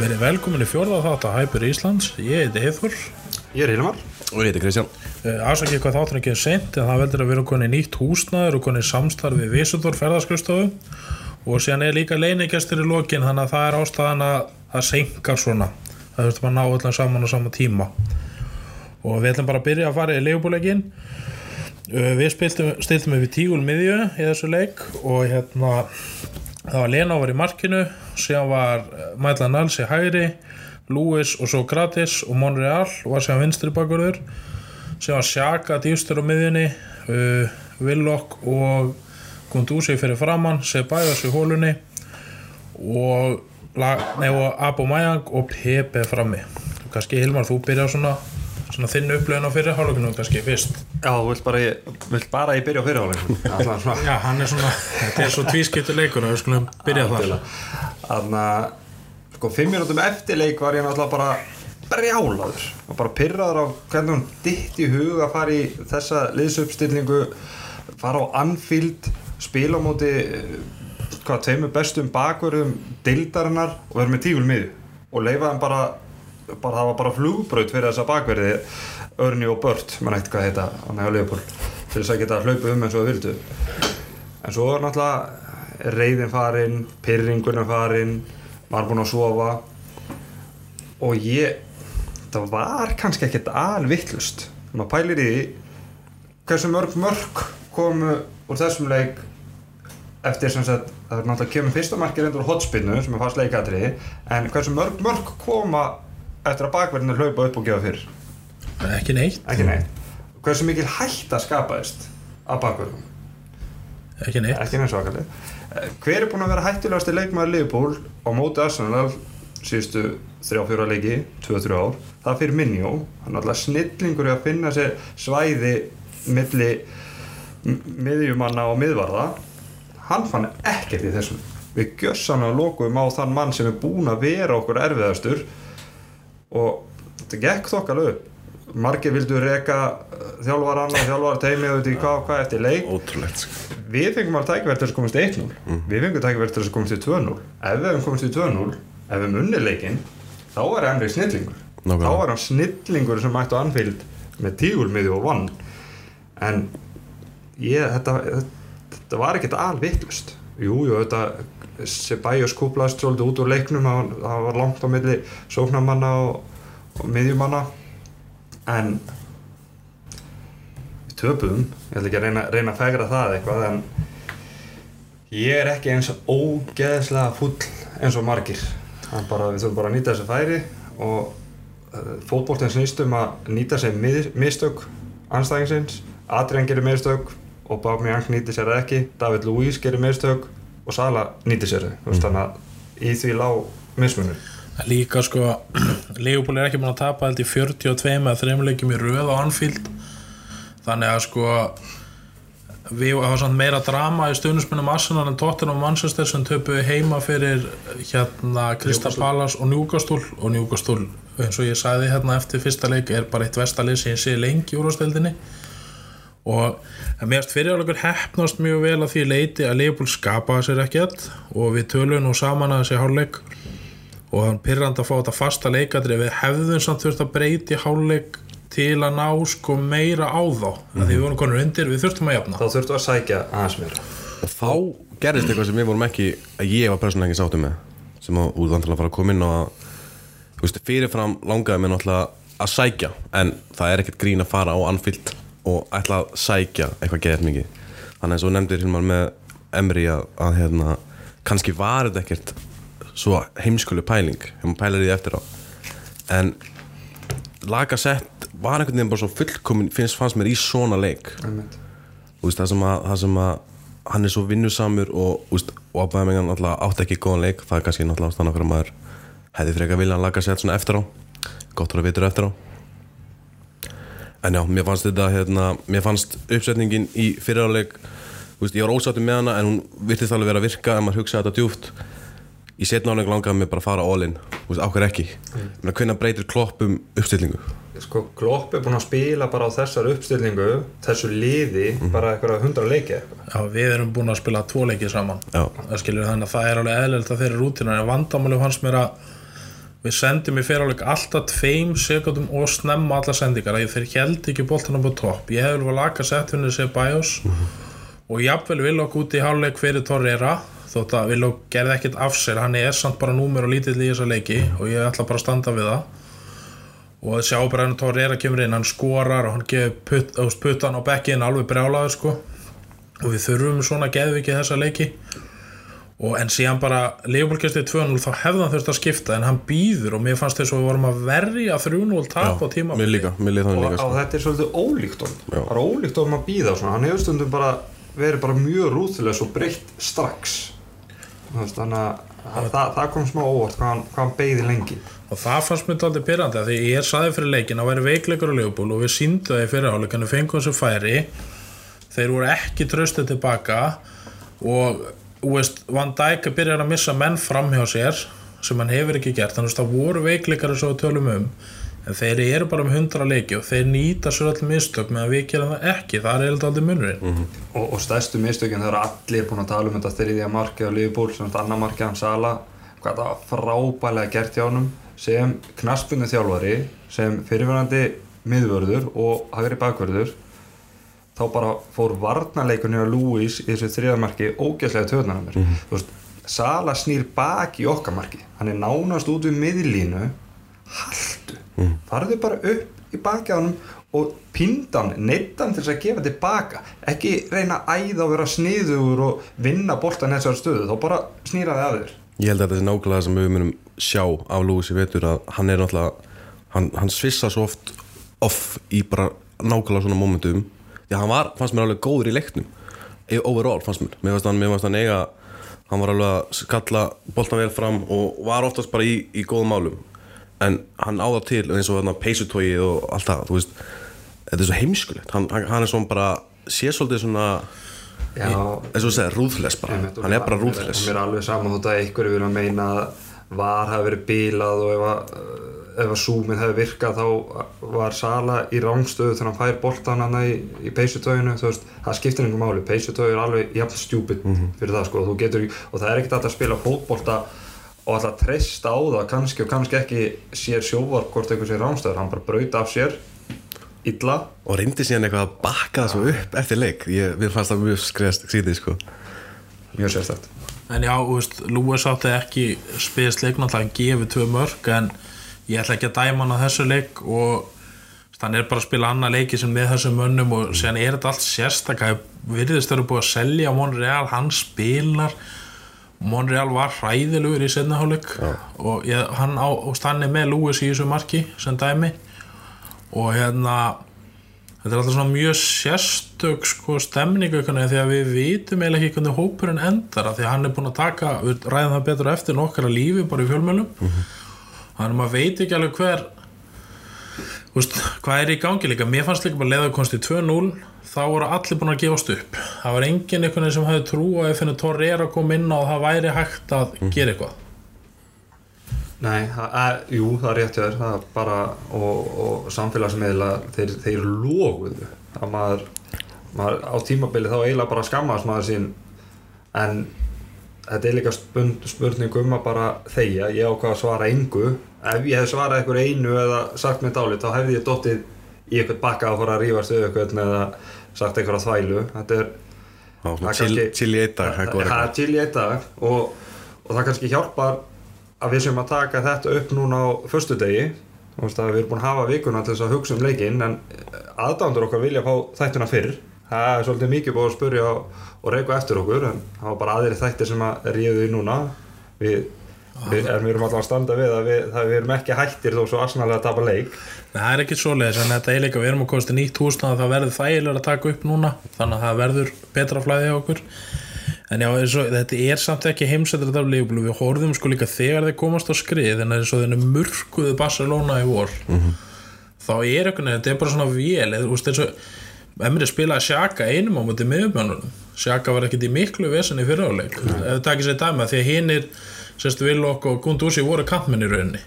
Verið velkomin í fjórða þátt að Hæpur Íslands, ég heiti Eithur Ég er Hilmar. Og ég heiti Kristján. Ásakið hvað þáttur ekki er seint en það veldur að vera konið nýtt húsnaður og konið samstarfi við Visudor ferðarskristofu og síðan er líka leinigestir í lokin þannig að það er ástæðan að það senkar svona. Það þurftum að ná allan saman á sama tíma. Og við ætlum bara að byrja að fara í leifbúleikin við spiltum, stiltum við tígul miðju í þessu leik og hérna það var Lena var í markinu síðan var Mætla Nals í hægri Lewis og svo Gratis og Monreal var síðan vinstri bakurður sem var Sjaka dýfstur á miðjunni uh, Willock og Gunduzi fyrir framann Sebæðas í hólunni og, lag, nei, og Abo Mayang og Pepe frammi. Kannski Hilmar þú byrja svona, svona þinn upplöðin á fyrirhálfleikinu kannski fyrst. Já, þú vilt bara, bara ég byrja á fyrirháleikum já hann er svona þetta er svo tvískiptur leikur að við skulum byrja þar. Þannig að sko, fimm minútum eftir leik var ég náttúrulega bara brjálaður og bara pyrraður á hvernig hún ditt í hug að fara í þessa liðsuppstillingu fara á Anfield spila á móti hvað, tveimur bestum bakverðum dildarinnar og vera með tígul miður og leifa þeim bara, bara það var bara flugbraut fyrir þessa bakverði Örni og Bört, mann eitt hvað heita hefur Leopold, til þess að geta hlaupið um eins og það vildu. En svo er náttúrulega reyðin farin pyrringurinn farin var búinn að sofa. Og ég það var kannski ekkert alvittlust maður pælir í því hversu mörg mörg komu úr þessum leik eftir sem sagt það er náttúrulega kemur fyrsta markið reyndur hotspinnu sem er fast leikatriði en hversu mörg mörg koma eftir að bakverðinu hlaupa upp og gefa fyrr ekki neitt, ekki neitt. Hversu mikil hætta skapaðist af bakverðum ekki neitt. ekki neins svakaleg hver er búinn að vera hættulegasti leikmaður Liverpool á móti Arsenal síðustu 3-4 leiki 2-3 ár, það fyrir Minjó hann er alltaf snillingur í að finna sér svæði milli miðjumanna og miðvarða. Hann fann ekkert í þessum. Við gjössan að lokuðum á þann mann sem er búinn að vera okkur erfiðastur og þetta gekk þokkalega upp margir vildu þjálfarann og þjálfar teimið út í hvað, hvað eftir leik. Ótrúlegt sko. við fengum alveg tækverð til að komast í 1-0 við fengum tækverð til að komast í 2-0 ef við hefum komast í 2-0 ef við hefum unnið leikinn þá er Emri snillingur. Nákvæmlega. þá er hann snillingur sem mætti á Anfield með tígulmiði og vann. En ég, þetta, þetta var ekkert alvittlust jú, jú, þetta Sebajos kúplaðist svolítið út úr leiknum það var langt á milli sóknarmanna og, og miðjumanna en við töpuðum. Ég ætla ekki að reyna, reyna að fegra það eitthvað en ég er ekki eins ógeðslega full eins og margir. Bara, við þurfum bara að nýta þessi færi og uh, fótboltinn snýst um að nýta sér mistök anstæðingsins, Adrian gerir mistök og Bámi nýtir sér ekki. David Luiz gerir mistök og Sala nýtir sér mm. þannig að í því lág mismunur líka sko Leopold er ekki búin að tapa held í 42 eða 3 leikjum í röð á Anfield. Þannig að sko við hafa samt meira drama í stundismennum Arsenal en Tottenham og Manchester sem töpu heima fyrir hérna Krista Palace og Newcastle. Og Newcastle eins og ég sagði hérna eftir fyrsta leik er bara eitt vestalið sem ég sé lengi í úrvasteldinni og meðast fyrirjáleikur hefnast mjög vel að því leiti að Leopold skapaði sér ekkert og við tölum nú saman að þessi hálfleik og þann pyrrand að fá þetta fasta leikadri við hefðum samt þurft að breyti hálfleik til að ná sko meira á þá. Mm því við vorum konur undir, við þurftum að jafna. Þá þurftu að sækja aðeins meira. Og þá gerðist eitthvað sem við vorum ekki að ég var persónulega ekki sáttum með sem að að fara að koma inn og að fyrirfram langaði mér náttúrulega að sækja en það er ekkert grín að fara á Anfield og ætla að sækja eitthvað geðið mikið. Þannig eins og þú nefndir Hilmar með Emri að, að hérna, kannski var þetta ekkert svo heimskulu pæling ef maður pælar því eftir á. En lagasett var einhvern veginn bara svo fullkomin finnst fannst mér í svona leik. Og veist, það, sem að, það sem að hann er svo vinnusamur og, veist, og að bæða mig átti ekki góðan leik það er kannski náttúrulega ástæðan okkur að maður hefði frekar vilja að laga sér svona eftir á. Gott að vitur eftir á. En já, mér fannst þetta hérna, mér fannst uppsetningin í fyriráleik ég var ósáttur með hana en hún virtist alveg vera að virka ef maður hugsaði þetta djúft í setna áleik langaði mig bara að fara all in. Þú veist, áhver ekki? Mm. hvernig breytir klopp um uppstillingu? Sko, Klopp er búin að spila bara á þessar uppstillingu þessu liði, bara eitthvað hundra leiki. Eitthvað. Já, við erum búin að spila tvo leikið saman. Já. það skilur þannig að það er alveg eðlilegt að þeirri rútina en vandamáli fannst mér að við sendum í fyrirháleik alltaf tveim sekundum og snemma alla sendingar að þeir held ekki boltan upp á topp. Ég hef vel laka sett henni sér bæjós og jafnvel vil okkur út í háluleik fyrir Torreira þótt að vil okkur gerði ekkert af sér hann er samt bara númer og lítill í þessa leiki og ég ætla bara að standa við það. Og það sjá bara hann Torreira kemur inn hann skorar og hann gefur putt, þú veist, puttan á bekkin alveg brjálaður sko. Og við þurfum svona geðviki þessa leiki. Og en síðan bara leifbólkjastið 2-0 þá hefði hann þurft að skipta en hann býður og mér fannst þess að við vorum að verja 3-0 tap á tíma mér líka, mér líka og, líka og sko. þetta er svolítið ólíkt honum. Já. bara ólíkt honum að býða og svona. Hann hefur stundum bara verið bara mjög rúðilegs og breytt strax veist, þannig að það, það kom smá óvart hvað hann, hann beigði lengi. Og það fannst mér aldrei pyrrandi því ég saði fyrir leikin að væri veikleikur á leifból og við síndu það í fyrirháleik en við fengum þessu færi. Þeir voru ekki tröstið tilbaka og veist, Van Dijk byrjar að missa menn fram hjá sér sem hann hefur ekki gert. Þannig að það voru veikleikar og við tölum um en þeir eru bara um 100 leiki og þeir nýta sér allir mistök meðan við gerum það ekki, það er eitthvað aldrei munurinn. Og, og stærstu mistökin það eru allir búin að tala um þetta þriðja marki á Liverpool sem þetta annar marki á hann Sala hvað það var frábælega gert hjá honum sem knaspunni þjálfari sem fyrirverandi miðvörður og hægri bakvörður þá bara fór varnarleikunni á Lewis í þessu þriðja marki ógeðslega töðunar mér. Mm veist, Sala snýr bak í okkar marki. Hann er nánast út við miðlínu haltu, farðu bara upp í honum og pindan, neittan til þess að gefa tilbaka. Ekki reyna að æða og vera sniður og vinna boltan þessar stöðu þá bara snýra þið að þér. Ég held að þetta er nákvæmlega sem við munum sjá af Lewis í vetur að hann er náttúrulega hann, hann svissa svo oft off í bara nákvæmlega svona momentum. Því að hann var, fannst mér alveg góður í leiknum. E- overall fannst mér. Mér fannst hann, eiga hann var alveg að skalla boltan vel fram og var oftast bara í, í góðum málum en hann áða til eins og peysutói og allt það, þú veist. Þetta er svo heimskulegt, hann, hann hann er svona bara sé svolítið svona Já, eins og segir, rúðles bara. Einmitt, hann er bara rúðles Mér er alveg saman þótt að einhverju vilja meina að var hafi verið bílað og ef að, ef að súmið hefði virkað þá var Sala í rángstöðu þegar hann fær boltan hann í, í peysutöginu það skiptir einhver máli. Peysutög er alveg jafn stjúpid fyrir það sko, þú getur, og það er ekkert að spila fótbolta og alltaf treysta á það kannski og kannski ekki sér sjóvarp hvort einhver sér rángstöður, hann bara braut af sér illa. Og reyndi síðan eitthvað að bakka það svo upp eftir leik. Ég, mér fannst það mjög skriðast skrítið sko. mjög sérstætt En já, þú veist, Lewis átti ekki spiðist leik náttúrulega, hann gefið tvö mörg en ég ætla ekki að dæma hann á þessu leik og hann er bara að spila annað leiki sem með þessum mönnum og síðan er þetta allt sérstaklega virðist eru búið að selja Monreal, hann spilar Monreal var hræðilegur í setnaháleik og ég, hann, á, er með Lewis í þessu marki sem dæmi. Og hérna þetta er alltaf svona mjög sérstök sko stemning einhvern veginn því að við vitum eiginlega ekki hvernig hópurinn endar því að hann er búin að taka, við ræðum það betur eftir nokkara lífi bara í fjölmjölum þannig að maður veit ekki alveg hver Úst, hvað er í gangi líka? Mér fannst líka bara leða konsti 2-0 þá voru allir búin að gefast upp. Það var enginn einhvern veginn sem hefði trú að ef henni Torreira kom inn og það væri hægt að gera eitthvað. Nei, það er, jú, það er rétt hjá þér það er bara, og, og samfélagsmiðla þeir, þeir loguðu. Að maður, maður á tímabili þá eiginlega bara skammast maður sín. En þetta er líka spurning, um að bara þegja, ég ákvað að svara engu ef ég hef svarað einhver einu eða sagt mér dálit, þá hefði ég dottið í eitthvað bakka að fara að rífast við eitthvað eða sagt eitthvað þvælu. Þetta er chill í einn dag til í einn dag. Og, og það kannski hjálpar að við sem að taka þetta upp núna á veist að við erum búin að hafa vikuna til þess að hugsa um leikinn en aðdándur okkar vilja fá þættina fyrr. Það er svolítið mikið búið að spurja og reyka eftir okkur en það var bara aðri þættir sem að ríðu í núna. Við, við, en við erum alltaf að standa við að við, það, við erum ekki hættir þó svo arsnalega að tapa leik. Nei, það er ekki svoleiðis en þetta er líka, við erum að komast í nýtt húsna það verður þægilega að taka upp núna þannig að það verður betra flæði á okkur. En já, og, þetta er samt ekki heimsættir af leifblu, við horfðum sko líka þegar þeir komast á skrið en eins og þeirnum murkuðu Barcelona í vor þá þá er veginn, þetta er bara svona vél veist, eins og Emri spilaði Sjaka einum á móti miðumjönunum Sjaka var ekkert í miklu vesenni fyriráleik ef það takir sér dæma því að hinnir sérstu Villok og Gundúsi voru kantmenn í rauninni.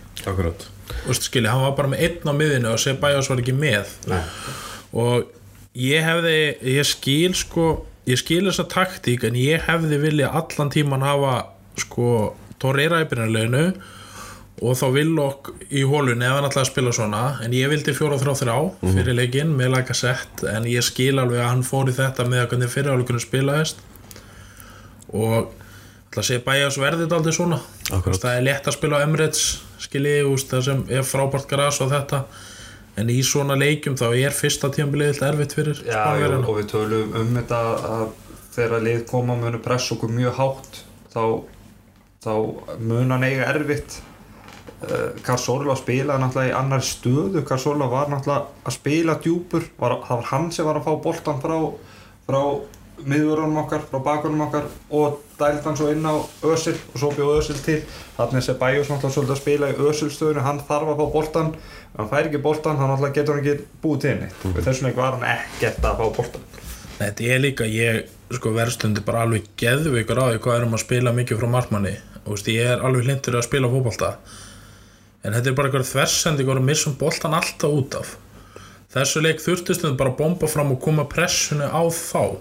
Veist, skilji, hann var bara með einn á miðinu og Sebajos var ekki með. Nei. og ég hefði ég skil sko ég skil þessa taktík en ég hefði vilja allan tíman hafa sko Torreira í byrjanleginu og þá Villok í hólunni ef hann ætlaði að spila svona. En ég vildi fjóra þrjá þrjá fyrir leikinn með læka sett en ég skil alveg að hann fór í þetta með að hvernig fyrirháleikunum spilaðist. Og ætla að segja bæja verði þetta aldrei svona. Það er létt að spila á Emirates skilji, úst, það sem er frábært gras og þetta. En í svona leikjum þá er fyrsta tímabilið eitthvað erfitt fyrir Já, já, og við tölum um þetta að þegar lið koma munu press okkur mjög hátt þá, þá mun hann eiga erfitt. Uh, Karsola spilaði náttúrulega í annar stöðu. Karsola var náttúrulega að spila djúpur. Var, það var hann sem var að fá boltan frá, frá miðvörunum okkar, frá bakunum okkar og dælt hann svo inn á Ösil og svo bjóð Ösil til. Þannig að Sebajos náttúrulega svolítið að spila í Ösil stöðunu hann þarf að fá boltan hann fær ekki boltan þá náttúrulega getur hann ekki búið til henni og þessum leik var hann ekkert að fá boltan Þetta er líka, ég sko verðstundi bara alveg geðvikur á því hvað erum að spila mikið frá markmanni. Og veist, ég er alveg hlindur að spila fótbolta. En þetta er bara eitthvað þversendingur að missum boltan alltaf út af. Þessu leik þurftustundum bara að bomba fram og koma pressunni á þá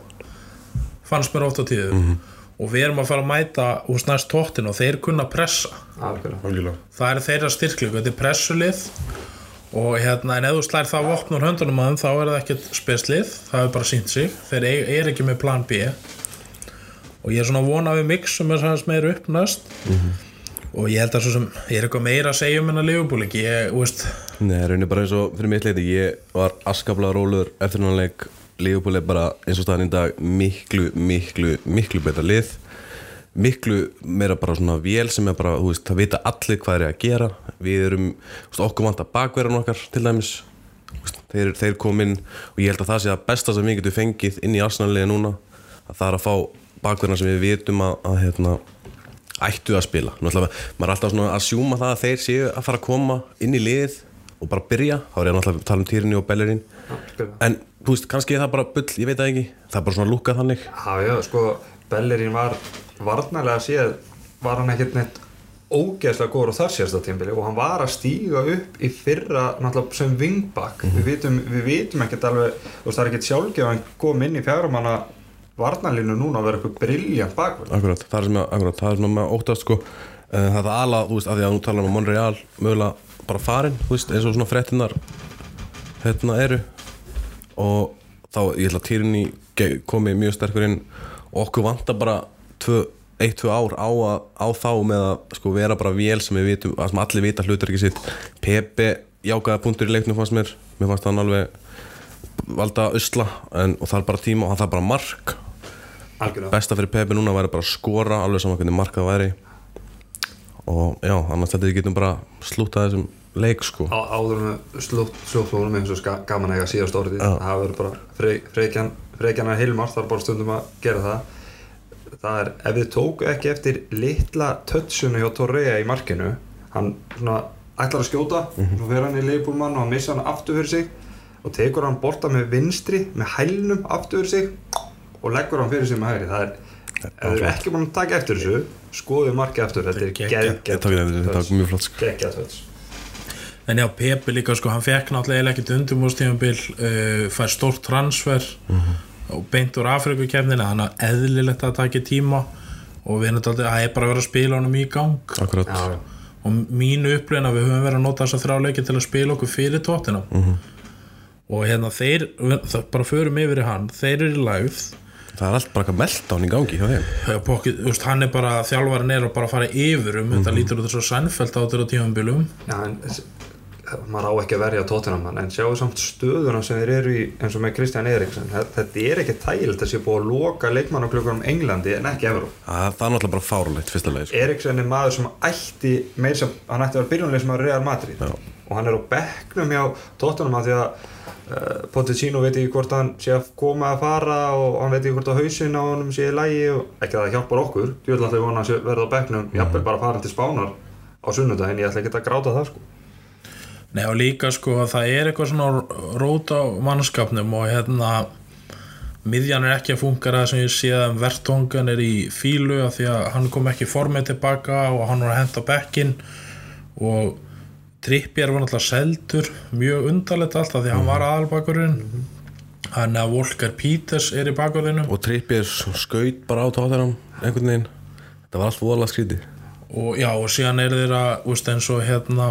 fannst mér oft á tíðu og við erum að fara að mæta úr næst tóttin og þeir kunna pressa. Algjörlega. Algjörlega. Það er þeirra styrkling, þetta er pressulið. Og hérna, en ef þú slær það vopn úr höndunum að þeim, þá er það ekkert speslið það er bara sínt sig, þeir er, er ekki með plan B. Og ég er svona að vona við mixum þess aðeins meira upp næst. Og ég held að svo sem ég er eitthvað meira að segja um hennar lífubúlik ég, þú veist, Nei, raunin bara eins og fyrir mitt leiti Ég var askaplega róluður eftir hann leik Leopold er bara eins og staðan í dag miklu, miklu, miklu betra lið. Miklu meira bara svona vél sem er bara, þú veist, það vita allir hvað er að gera. Við erum, þú veist, okkur vant að bakverðan okkar til dæmis. Veist, þeir, þeir kom inn og ég held að það sé að besta sem við getum fengið inn í Arsenal-liði núna að það er að fá bakverðina sem við vitum að, að hérna, ættu að spila. Náttúrulega, maður er alltaf svona að sjúma það að þeir séu að fara að koma inn í lið og bara byrja, þá er ég náttúrulega að tala um Týrni og Bellerín. En veist, kannski er það bara bull, ég veit það ekki. Það er bara svona lúkað þannig. Já, já, sko, Bellerín var varnarlega séð, var hann ekkert neitt ógeðslega góður á þar sérsta tímbili og hann var að stíga upp í fyrra náttúrulega sem vingbak við, vitum, við vitum ekkert alveg veist, það er ekkert sjálfgef að hann kom inn í fjáramanna varnarlínu núna að vera eitthvað briljant bakverð akkurat, það er sem að, það er svona með óttast sko, uh, það er ala, þú veist, að því að nú tala um Monreal, mögulega bara farin, þú veist, eins og svona fréttinar hérna eru og þá, ég ætla að Týrni komi mjög sterkur inn. Og okkur vantar bara tvö, eitt, tvö ár á, að, á þá með að sko vera bara vél sem við vitum, að sem allir vita hlutur ekki sitt. Pepe jákaði punktur í leiknum fannst mér, mér fannst hann alveg valda usla en, og það er bara tíma og það er bara mark. Algjörlega. Besta fyrir Pepe núna væri bara að skora alveg saman hvernig markað væri. Og já, annars þetta við getum bara slútað þessum leik sko. Á, áður með slúttflónum eins og gaman að eiga síðast orðið. Já. það verður bara Frey- Freykjan Freykjana Hilmar þarf bara stundum að gera það. Það er, ef þið tóku ekki eftir litla touchunu hjá Torrea í markinu hann svona ætlar að skjóta svo fer hann í leifbúlmann og hann missa hann aftur fyrir sig og tekur hann bolta með vinstri með hælnum aftur fyrir sig og leggur hann fyrir sig með hægri. Það er, ef þið ekki búin að taka eftir þessu skoðu markið eftir, þetta er Geggjað. Ég en já, Pepe líka sko, hann fekk náttúrulega ekkert undumústíðanbíl uh, fær stórt transfer og beint úr Afrikukefnina þannig að eðlilegt að taki tíma og við erum þetta það er bara að vera að spila honum í gang. Akkurat, já, já. og mínu upplifin að við höfum verið að nota þessa þrjá leiki til að spila okkur fyrir tóttina og hérna þeir það bara förum yfir í hann, þeir eru í lægð það er allt bara eitthvað meltdown í gangi hjá þeim. Pokkið, úst, hann er bara þjálfarin er að bara fara yfir um þetta lítur út að sænfælt á þetta tífambilum Já, en s- maður á ekki að verja tóttunum en sjáu samt stöðuna sem þeir eru í eins og með Kristján Eriksen. Þetta er ekki tægilt að sé búið að loka leikmannaklukkur um Englandi en ekki Evróp Það er náttúrulega bara fárulegt fyrsta leið sko. Eriksen er maður sem ætti meir sem, hann ætti að vera byrjunlega sem að Real Madrid. Já. og hann er á bekknum hjá tóttunum að því að uh, Pochettino veit ekki hvort hann sé að koma að fara og hann veit ekki hvort að hausinn á honum sé í lægi og ekki að það hjálpar okkur Nei og líka sko það er eitthvað svona rót á mannskapnum og hérna miðjan er ekki að funka það sem ég sé að vertongan er í fílu af því að hann kom ekki formið tilbaka og hann var að henda bekkin og Trippier var náttúrulega seldur mjög undarlegt allt af því að hann var aðalbakurinn. Hann að Volker Peters er í bakurinn og trippið skaut bara á tóttunum einhvern veginn. Það var allt voðalega skrítið. Og já og síðan er þeirra úst, eins og hérna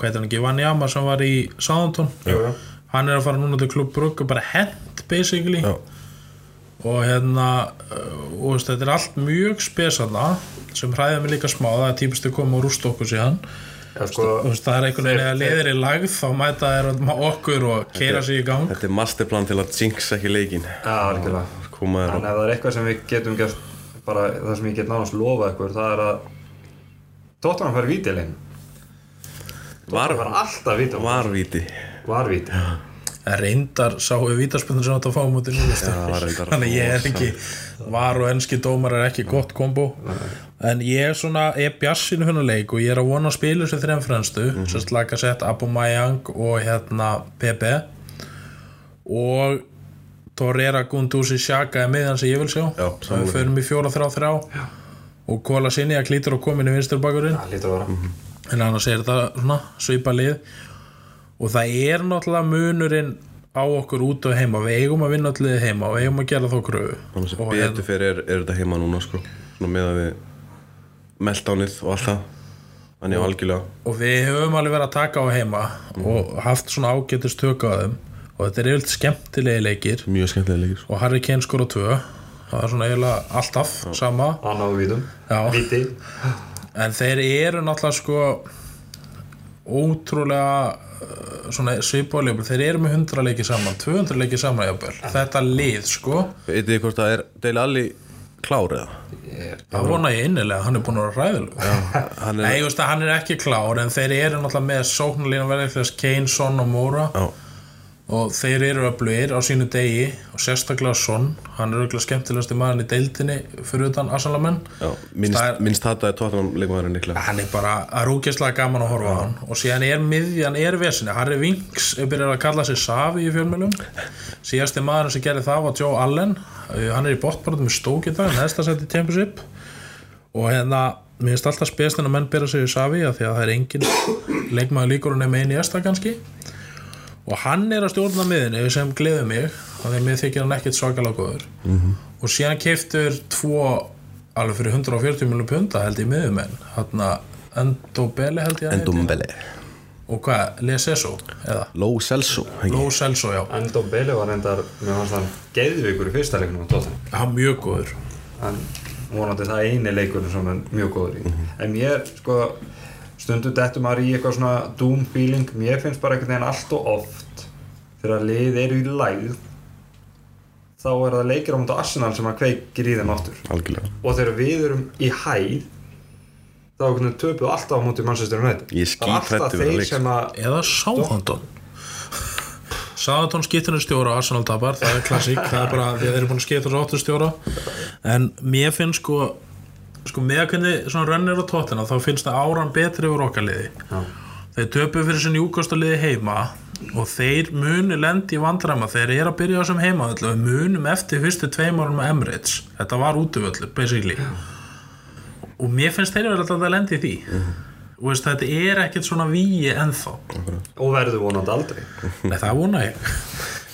hvað heitir hann ekki, Vanjama sem var í Southampton. Já. hann er að fara núna til klubb Brugge bara hent basically. Já. og hérna uh, og veist, þetta er allt mjög spesana sem hræði mig líka smá það er típist að koma og rústa okkur síðan. Já, sko, Þú veist, það er einhvern veginn að leiðir í lagð þá mæta þeir okkur og keira sig í gang. þetta er masterplan til að jinx ekki leikin Já, algjörlega. Koma En ef það er eitthvað sem við getum gert bara það sem ég get nánast lofa ykkur það er að Tottenham fær vítilegin Var- fær alltaf vítilegin varvíti Var víti. En reyndar sáu við vítaspöndin sem þetta fá á móti Liverpool. Já, það var reyndar þannig að ég er ekki var og enski dómar er ekki gott kombo. En ég er svona er bjassinu fyrir leik og ég er að vona að spila þessu þrejum fremstu, mm -hmm. sérst laga sett Aubameyang og hérna Pepe. Og Torreira Gunduzi Xhaka er miðan sem ég vil sjá. Já, við förum í fjóra þrjá þrjá. Og Kola sinni að klítur og komin í vinsturbakurinn. Það lítur að vera en annars er þetta svona svipa lið. Og það er náttúrulega munurinn á okkur út og heima. Við eigum að vinna allir heima og við eigum að gera þá að og, hérna- betur fyrir er, er þetta heima núna sko. Svona með að við meltánið og allt það. Þannig að algjörlega. og við höfum alveg verið að taka á heima og haft svona ágætist tök á þeim. Og þetta er yfirleitt skemmtilegi leikir. Mjög skemmtilega leikir sko. og Harry Kane skor á tvö. Það er svona eiginlega alltaf sama. Anna og vítum Já. Víti en þeir eru náttúrulega sko ótrúlega uh, svona svipaðleipur, þeir eru með 100 leiki saman 200 leiki saman jafnvel. Þetta lið sko, þið hvort það er Dele Alli klár eða? Það vona ég innilega hann er búin að vera ræðileg hann Nei, er, ég veist að hann er ekki klár en þeir eru náttúrulega með sóknarlína verðið Kane, Son og Móra já, og þeir eru öflugir á sínu degi og sérstaklega Son hann er auðvitað skemmtilegasti maðurinn í deildinni fyrir utan Asalamenn minnst, minnst þetta er tóttunum leikmaðurinn líklega hann er bara að rúkjastlega gaman að horfa á hann. Og síðan er miðjan, er vesinni Harry Winks er byrjað að kalla sig Savi í fjölmjölum síðasti maðurinn sem gerði það var Joe Allen. Uh, hann er í bóttbarðum með stók í dag næsta seti Championship. Og hérna, mér finnst alltaf spestin að menn byrja sig í Savi af því að það er engin leikmaður líkur og hann er að stjórna miðinni sem gleður mig því að mér þykir hann ekkert svakalega góður. -hmm. og síðan keiftur tvo alveg fyrir 140 miljonum punta held ég miðumenn hann Endobele held ég að heiti. Endombele og hvað, Leseso eða? Low Celso ekki? Lo Celso, já, Endo Bele var reyndar Mér fannst hann geðvikur í fyrsta leiknum á Tottenham. Hann mjög góður. Hann vonandi það eini leikurinn sem hann mjög góður í. En mér, sko Stundum dettur maður í eitthvað svona doom feeling. Mér finnst bara einhvern veginn allt og oft Þegar lið eru í lægð Þá er það leikir á mútu Arsenal sem að kveikir í þeim aftur. Algjörlega. Og þegar við erum í hæð þá einhvern veginn töpuð alltaf á mútið Manchester United. Ég er það er alltaf þeir sem að eða Southampton Southampton skiptinu stjóra Arsenal tapar, það er klassík það er bara að þeir eru búin að skipta svo áttu stjóra. En mér finnst sko sko með hvernig svona rönnir á tóttina þá finnst það áran betri yfir okkar liði. Já. þeir töpu fyrir sin júkosta liði heima og þeir muni lendi í vandræma þeir eru að byrja þessum heima við munum eftir fyrstu tveim árum með Emirates. Þetta var útvöldu, basically. Og mér finnst þeir verið alltaf að lendi í því. Og veist, þetta er ekkert svona víi ennþá. Og verður vonandi aldrei. Nei, það vona ég.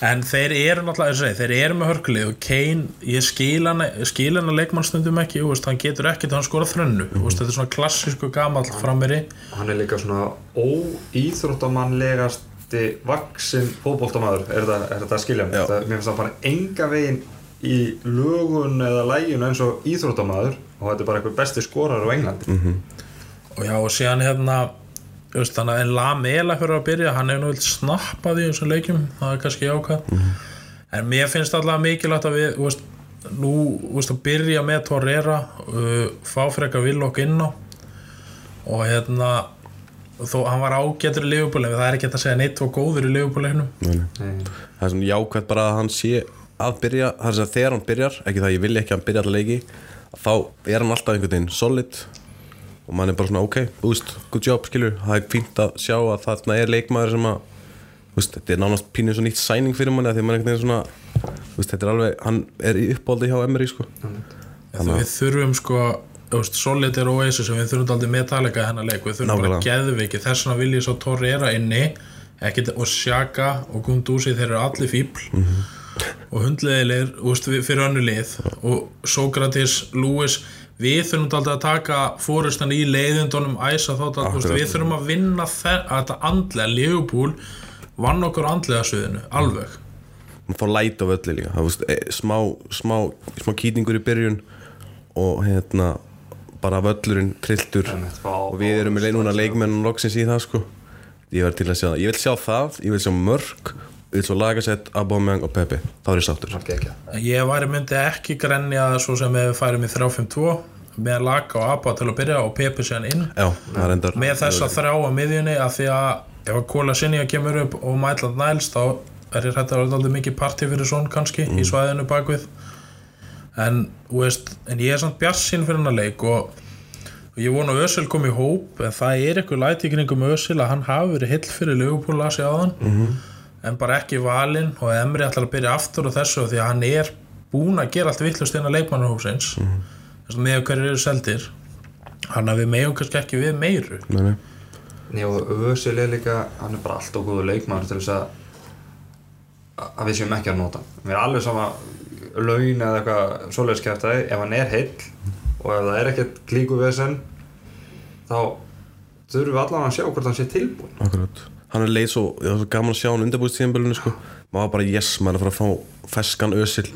En þeir eru náttúrulega, eins og segi, þeir eru með hörkulið og Kane, ég skil hann skil hann að leikmannstundum ekki, þú veist, hann getur ekkert hann skora þrönnu, þú veist, þetta er svona klassísku gamall frammeri, hann er líka svona óíþróttamannlegasti vaksin fótboltamaður. Er þetta, er þetta að skilja mig? Það, mér finnst það bara enga veginn í lögun eða lægin eins og íþróttamaður. Og þetta er bara einhver besti skorar á Englandi og já, og síðan hérna þannig að en Lamela fyrir að byrja, hann hefur nú vilt snappað í þessum leikjum, það er kannski jákvæð en mér finnst alltaf mikilvægt að við, veist, nú þú veist, að byrja með Torreira uh, fá frekar Villok inn á. Og hérna þó hann var ágætur í liðbúleinu það er ekki að segja neitt og góður í liðbúleinu það er svona jákvæmt bara að hann sé að byrja, það er að þegar hann byrjar ekki það að ég vilja ekki að hann byrja alltaf leiki þá er hann alltaf einhvern veginn solid og mann er bara svona ok, veist, good job skilur, það er fínt að sjá að þarna er leikmaður sem að veist, þetta er nánast pínur svo nýtt sæning fyrir manni af því að mann er einhvern veginn svona veist, þetta er alveg, hann er í uppbóldi hjá Emery sko. Við þurfum sko Solid er Oasis en við þurfum aldrei Metallica í hennar leik. Við þurfum bara Nákvæmlega. geðviki þess vegna vil ég svo Torreira inni ekkit, og Shaka og Gunduzi þeir eru allir fíbl Mhm. og hundleðilegir fyrir önnu lið. Og Sókratis, Lewis við þurfum aldrei að taka fórustan í leiðindunum æsa þá þú veist, Akkurat. við þurfum að vinna þe- að þetta andlega Leopold vann okkur andlega sviðinu, alveg. Maður fá læt á völli líka það, veist, e, smá, smá, smá kýtingur í byrjun og hérna bara völlurinn trilltur. Og við erum með núna leikmenn loksins í það sko. Ég verð til að sjá það, ég vil sjá það ég vil sjá mörg, vil sjá lagasett Aubameyang og Pepe, þá er ég sáttur. Er ekki. Ég væri myndi ekki grenja svo sem ef við færum í 3-5-2 með Laka og Abba til að byrja og Pepe síðan inn. Já, er endar með þessa þrjá á miðjunni af því að ef að Kóla Sinja kemur upp og Mætland Næls þá er að vera aldrei mikið partí fyrir svon kannski í svæðinu bakvið en, þú veist, en ég er samt bjarsinn fyrir hennar leik og, og ég vona að Ösel kom í hóp en það er eitthvað læti kringum Ösel að hann hafi verið hill fyrir Leopold að segja á hann en bara ekki valinn og Emri ætlar að byrja aftur á þessu því að hann er búinn að gera allt vittlust innan leikmannarhófsins mm. þess að með hverju eru seldir hann að við megum kannski ekki við meiru Nei, nei. Nei og Ösil er líka, hann er bara alltaf góður leikmaður til þess að að við séum ekki að nota hann. Mér er alveg sama laun eða eitthvað svoleiðis kæftæði, ef hann er heill og ef það er ekkert klíku vesen þá þurfum við allan að sjá hvort hann sé tilbúin Akkurat. Hann er leið svo, það var svo gaman að sjá hann undirbúist tíðanbölinu sko. maður var bara yes, maður er að fara að fá feskan ösil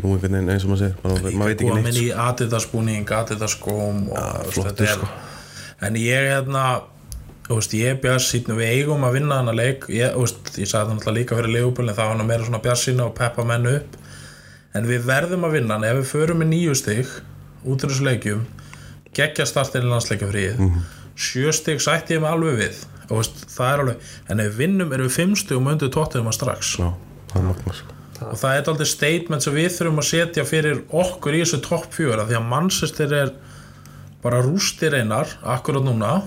nú einhvern veginn eins og maður segir maður, maður veit ekki neitt í sko. Adidas búning, Adidas skóm og þú veist, flottur, þetta er sko. en ég hérna þú veist, ég bjarsýn, við eigum að vinna hana leik ég, veist, ég sagði það náttúrulega líka fyrir leiguböl en það var hann meira svona bjarsýn og peppa menn upp en við verðum að vinna hann ef við förum með nýju stig út úr þessu leikjum geggja startin í landsleikjafríð Mhm. sjö stig sætti ég mig alveg við veist, það er alveg, en ef við vinnum erum við fimm stigum undir tóttum að strax. Já, það er magna sko. og það er aldrei statement sem við þurfum að setja fyrir okkur í þessu topp fjóra því að Manchester er bara rústir einar akkurat núna.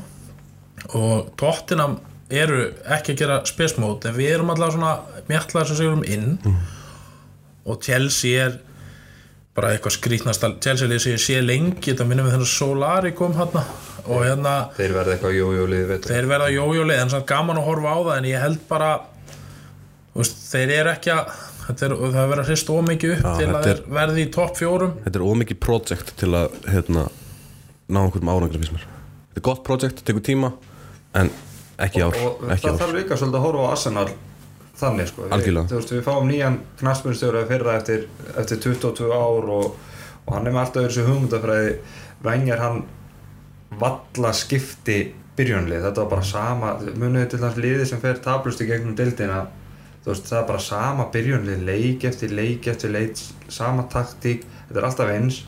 Og tóttina eru ekki að gera spesmót en við erum alltaf svona mjallar sem segjum inn. Og Chelsea er bara eitthvað skrítnast Chelsea lið sem ég sé lengi þetta minnum við þennan Solari kom hérna og hérna þeir verða eitthvað jójólið þeir verða jójólið en samt gaman að horfa á það en ég held bara þú veist, þeir eru ekki að þetta er, það er verið að hrist ómikið upp Já, til að þeir verði í topp fjórum. Þetta er ómikið project til að hérna, ná einhverjum árangur Þetta er gott project, tekur tíma en ekki ár, og ekki það ár. þarf líka svolítið að horfa á Arsenal þannig sko. Við, veist, við fáum nýjan knaspunstjóra fyrra eftir, eftir 22 ár og, og hann er með alltaf þessu hugmyndafræði. Venjar hann valla skipti byrjunlið, þetta var bara sama munið til þess liði sem fer tablust í gegnum dildina veist, það er bara sama byrjunlið, leik eftir leik eftir leik, sama taktík þetta er alltaf eins.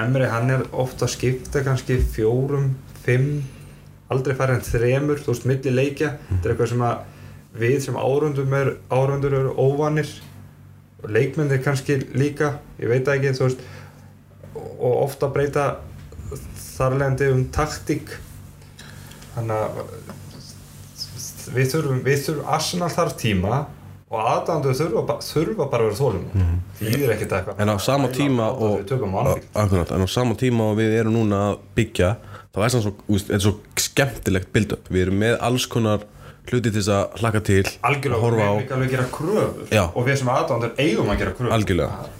Emri hann er ofta að skipta kannski fjórum, fimm aldrei færið en þremur, þú veist, milli leikja. Þetta er eitthvað sem að við sem árundum er, árundur eru óvanir og leikmyndir kannski líka ég veit ekki, þú veist og ofta breyta þarlegandi um taktík. Þannig að við þurfum, við þurfum Arsenal þarf tíma og aðdæmandu þurfa, þurfa bara að vera þólum því þýðir ekkert eitthvað. En á sama tíma og, Anfield. akkurat, en á sama tíma og við erum núna að byggja þá er það svo, úst, þetta er svo skemmtilegt build-up. Við erum með alls konar hluti til þess að hlaka til algjörlega, horfa við á alveg að gera kröfur. Já. og við sem aðdæmandur eigum að gera kröfur. Algjörlega.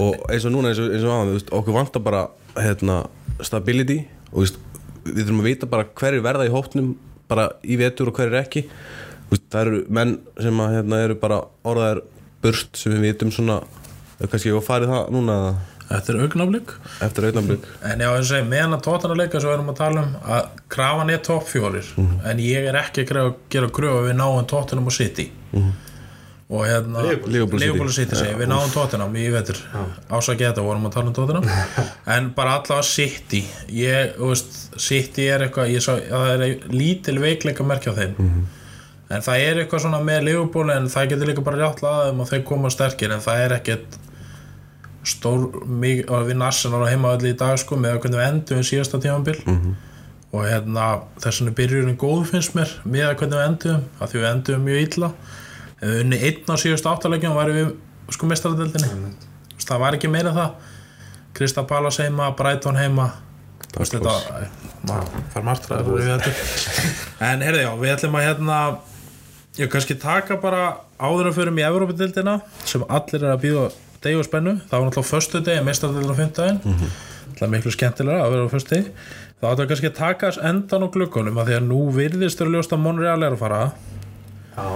Og eins og núna eins og, eins og áðan, þú veist, okkur vantar bara hérna, stability. Og veist, við þurfum að vita bara hverju verða í hópnum bara í vetur og hverju ekki. Veist, það eru menn sem að, hérna, eru bara orðaðir burt sem við vitum svona kannski að farið það núna eða er augnaflik eftir auðnamblik en já, eins og segi, meðan að tóttina leika svo erum að tala um að krafan er topp fjórir en ég er ekki að gera, gera gröf að við náum tóttinum og City. Og hérna Liverpool. Liverpool City. Liverpool City segi, við náum tóttinam í vetur ásaki þetta vorum að tala um tóttinam en bara allavega City. Ég, þú veist, City er eitthvað ég sá, það er lítil veikleika merkja á þeim. En það er eitthvað svona með Liverpool en það getur líka bara rétt aðeim og þeir koma sterkir en það er ekkert stór mikið að vinna Arsenal á heimavalli í dag sko með að hvernig við endum við síðasta tímabil. -hmm. og hérna þess vegna byrjurinn góð finnst mér með að hvernig við endum að því við endum mjög illa. Ef við unni einn á síðustu áttalegjum varum við sko mestaradeldinni það var ekki meira en það. Krista Palas heima, Brighton heima. Þetta martraður við þetta en heyrði já, við ætlum að hérna ég kannski taka bara áður að förum í Evrópadildina sem allir er að býða degi og spennu. Það var náttúrulega föstu degi, mestardildin á fymtdægin mm það er miklu skemmtilega að vera á föstu degi þá að kannski að taka þess endan á glukkunum að því að nú virðist eru ljóst að Monreal er að fara. Já,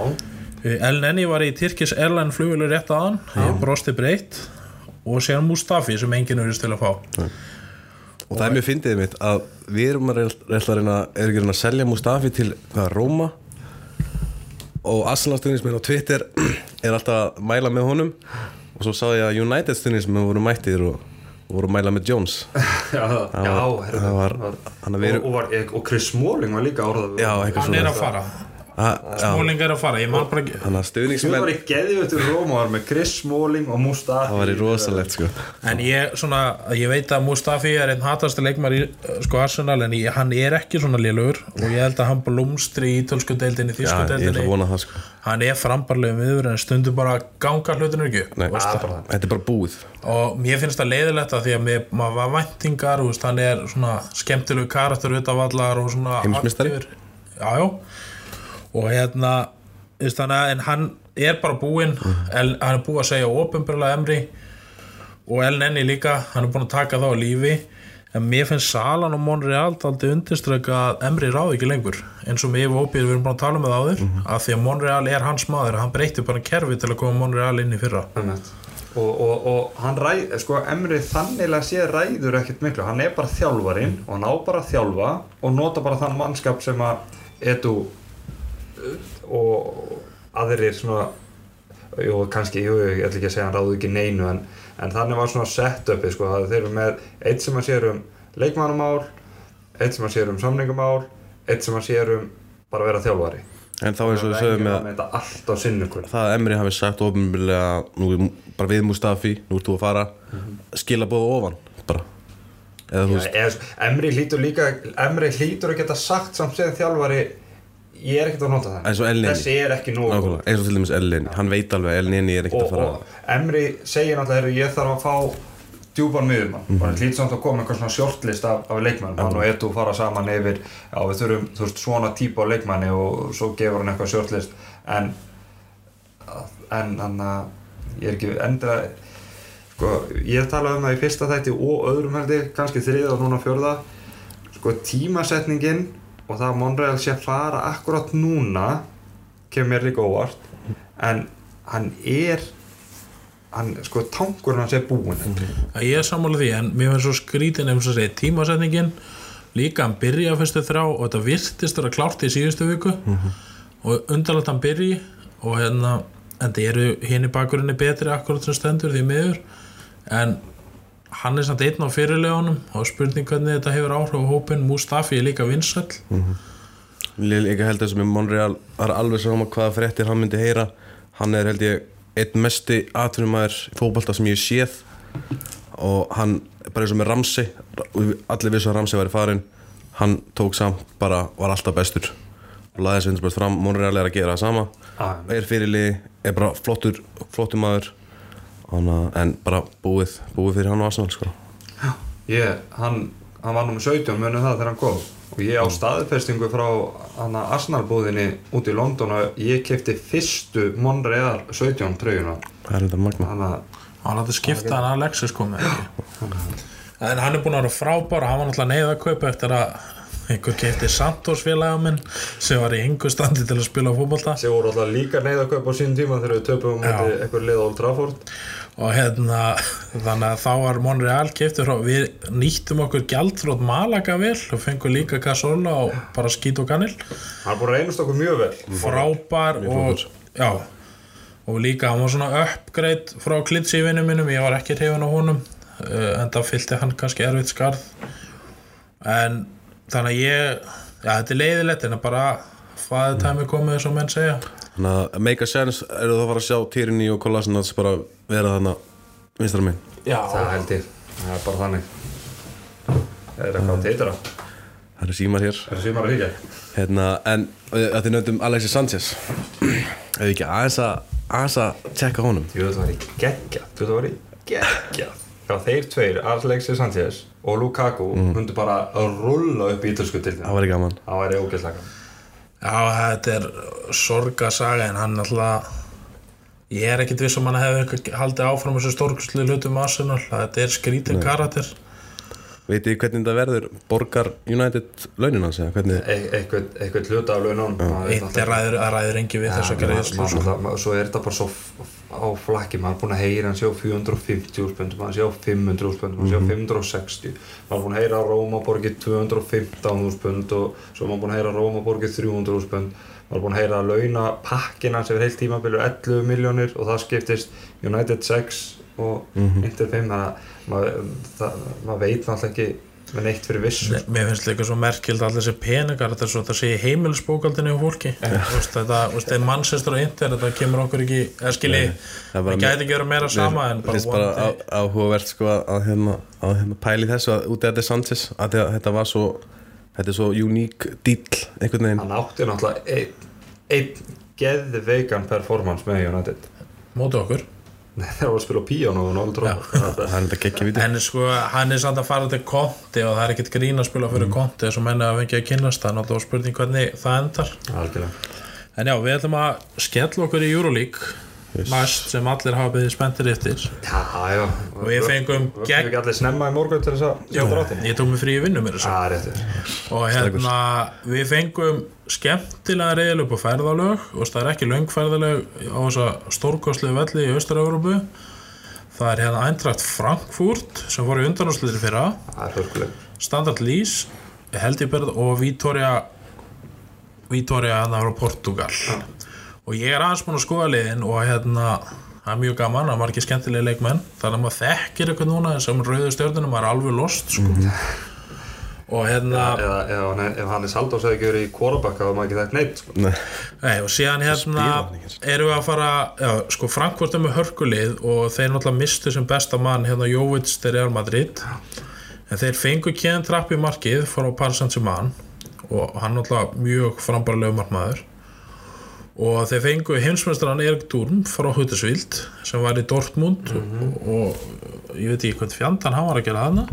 El Nenni var í Tyrkis Airline flugvölu rétt aðan, ég brosti breytt og síðan Mustafi sem enginn verðist til að fá og það er mjög fyndið mitt að við erum að reyna er að selja Mustafi til hvað, Róma? Og stundismenn á Twitter er alltaf að mæla með honum og svo sá ég að United stundismenn voru mættir og, voru að mæla með Jones. Já, já, var- herðu, það var- var- og, og, var, og Chris Smalling var líka orðað já, eitthvað hann er að fara, já, Smáling er að fara ég man bara ekki hann að Þú stuðningsmenn var í geðjöftur Rómar með Chris Smalling og Mustafi. Það var í rosalegt sko. En ég, svona, ég veit að Mustafi er einn hatast leikmar í sko Arsenal en ég, hann er ekki svona lélugur og ég held að hann blómstri í ítölsku deildinni, já, þýsku ég ætla að deildinni. vona það sko. Hann er frambarlegum viður en stundum bara ganga hlutinu ekki. Nei, þú þetta er bara búið. Og mér finnst það leiðilegt að því að mér, maður var væntingar þú veist, hann er svona skemmtilegu karakter út af allar og svona Heimsmeistari? aktífur. Og hérna þannig að- en hann er bara búinn. Hann er búið að segja ofinbjörlega Emri og Nenni líka. Hann er búinn að taka þá á lífi. En mér finnst Salan og Monreal aldrei undirströka að Emri ráði ekki lengur. Eins og með Óbíð við erum búin að tala um það áður að því að Monreal er hans maður. Hann breytti bara kerfi til að koma Monreal inn í fyrra. Og, og, og hann ræð, sko Emri þannilega sé ræður ekkert miklu. Hann er bara þjálfarinn og hann á bara að þjálfa og nota bara þann mannskap sem að uh, og aðrir svona jú, kannski, jú, ég ætla ekki að segja hann ráðu ekki neinu en, en þannig var svona setupi sko, að þeir eru með eitt sem að sér um leikmannamál eitt sem að sér um samningamál eitt sem að sér um bara að vera þjálfari. En þá eins og við sögum með sinnukun það að Emri hafi sagt ofinbjörlega nú er bara við Mustafi, nú ert þú að fara skila bóða ofan bara. Eða Já, eða, Emri hlýtur líka Emri hlýtur að geta sagt samt sem þjálfari ég er ekkert að nota það. Og þessi er ekki nákvæmlega, eins og til dæmis Elin hann veit alveg Elin er ekkert og, að fara og Emri segir náttúrulega "Heyrðu, ég þarf að fá djúpan miðumann mm. -hmm. og hann hlýtur samt að koma eitthvað svona shortlist af, af leikmannum hann og Edu fara saman yfir já við þurfum veist, svona típa á leikmanni og svo gefur hann eitthvað shortlist. En en hann að ég er ekki endra sko, ég talaði um það í fyrsta þætti og öðrum heldi, kannski þriða og núna fjörða sko tímasetningin og það að Monreal sé að fara akkurat núna kemur mér líka óvart. En hann er hann, sko tankurinn hans er búinn. Að ég er sammála því en mér finnst svo skrítin ef þess að segja tímasetningin. Líka hann byrja fyrstu þrjá og þetta virtist vera klárt í síðustu viku. Og undarlegt hann byrji og hérna en það eru hinn í bakurinni betri akkurat sem stendur því miður. En hann er samt einn á fyrirlegunum og spurning hvernig þetta hefur áhrif á hópin Mustafi er líka vinsæll. Ég líka held að sem er Monreal það er alveg sama hvaða fréttir hann myndi heyra. Hann er held ég einn mesti atvinnumæður í fótbolta sem ég hef séð. Og hann bara eins og með Ramsey allir vissu að Ramsey væri farin hann tók samt bara var alltaf bestur. Og laði þessu hundspöld fram. Monreal er að gera það sama. Ah. er fyrirlið, er bara flottur flottur maður en bara búið, búið fyrir hann og Arsenal sko. ég, hann, hann var nummer 17 munið það þegar hann kom. Og ég á staðfestingu frá hann að Arsenal-búðinni út í London og ég kefti fyrstu Monreal 17 treyjuna. Það er þetta magna hann að hafði skipta hann Alexis komið ekki? En hann er búin að vera frábár hann var náttúrulega neyða að kaupa eftir að einhver keipti Santos félaga minn sem var í yngu standi til að spila fótbolta. Sem voru alltaf líka neyðakaup á sín tíma þegar við töpum um eitthvað lið á Old Trafford. Og hérna þannig að þá var Monreal frá við nýttum okkur gjaldþrótt Malaga vel og fengum líka Casola og bara skít og kanil. Hann búin að reynast okkur mjög vel. Frábær og já. Og líka hann var svona uppgreit frá klitsífinu mínum, ég var ekki hrifin á honum uh, en það fylgti hann kannski erfitt skarð. En þannig að ég já þetta er leiðilegt en að bara faðið tæmi komið eins og menn segja. Þannig að make a sense eru það að fara að sjá Tyranny og Kolasinac bara vera þarna vinstra minn? Já, það held ég, það er bara þannig. Það er eitthvað teitur að Það eru símar hér. Það er símar að híkja hérna, En að þið nöndum Alexis Sanchez. Eða ekki aðeins að aðeins að tjekka honum. Jú, þetta var í geggja. Þú þetta var í geggja. Já, þeir tveir, Alexis Sanchez og Lukaku hundu bara að rulla upp í ítalsku til Það var ekki gaman. Það væri ógeðslega Já, þetta er sorgasaga en hann alltaf ég er ekkit viss um hann hefði eitthvað haldið áfram þessu stórkuslu hlutum Arsenal. Þetta er skrítin karakter. Veit þið hvernig þetta verður? Borgar United launin hans eða hvernig? E eitthvað, eitthvað hluta af eitt er ræður, að ræður engi við þessa greiðslu sko. Svo er þetta bara svo á flakki maður er búin að heyra hann sjá 450 úrspöndum maður sjá 500 úrspöndum maður sjá 560 maður er búin að heyra að Róma borgi 215 úrspönd og svo er maður búin að heyra að Róma borgi 300 úrspönd maður er búin að heyra að launa pakkina sem er heilt tímabilur 11 miljónir og það skiptist United 6 og Inter 5 þannig að maður, maður veit náttúrulega ekki með neitt fyrir vissu. Nei, Mér finnst líka svo merkild allir þessi peningar þetta er svo þetta sé í heimilisbókaldinu á fólki. Þetta, er mannsestur og inter þetta kemur okkur ekki, eða skilji það það gæti ekki verið meira sama en bara bara áhugavert sko að, hérna, að hérna, pæli þessu að út af þetta Sanchez að þetta, var svo þetta er svo uník dýll einhvern veginn. Hann átti náttúrulega einn ein geðveikan performance með United. Móti okkur Nei, það var að spila á píjánu og er geggja viti En sko, hann er samt að fara til konti og það er ekkert grín að spila fyrir konti þess að menna að fengja að kynast það náttúrulega spurning hvernig það endar. Algjörlega. En já, við ætlum að skella okkur í Euroleague næst sem allir hafa byggðið spenntir eftir. Já, já. Og við fengum Við gegn- ekki allir snemma í morgun til þess að sjá dráttinn Ég tók mig frí í vinnu mér og hérna við fengum skemmtilega reyðil upp á ferðalög. Og það er ekki löngferðalög á þessa stórkostlegu velli í Östur-Európu það er hérna Eintracht Frankfurt sem voru í undanúsliðir fyrra. Það er Standard Lís held ég berð og Vítoria Vítoria hann frá Portugal og ég er aðeins búin að skoða liðin og hérna það er mjög gaman, það er margir skemmtilegi leikmenn þannig að maður þekkir eitthvað núna sem rauðu stjórnunum, maður er alveg lost sko. og hérna Eða hann, er- ef hann er Saldós hefði ekki verið í Kórabakka þá maður ekki þekkt neitt sko. Nei, Nei, og síðan hérna ekki. erum við að fara já, sko Frankfurt er með hörkulið og þeir náttúrulega mistu sem besta mann hérna Jóvits til Real Madrid en þeir fengu Kjæðan Trapp í markið frá Paris Saint-Germain og hann náttúrulega mjög frambarlega markmaður og þeir fengu heimsmestran Erik Durm frá Huddersvild sem var í Dortmund og, og ég veit ekki hvern fjandan hann var að gera þarna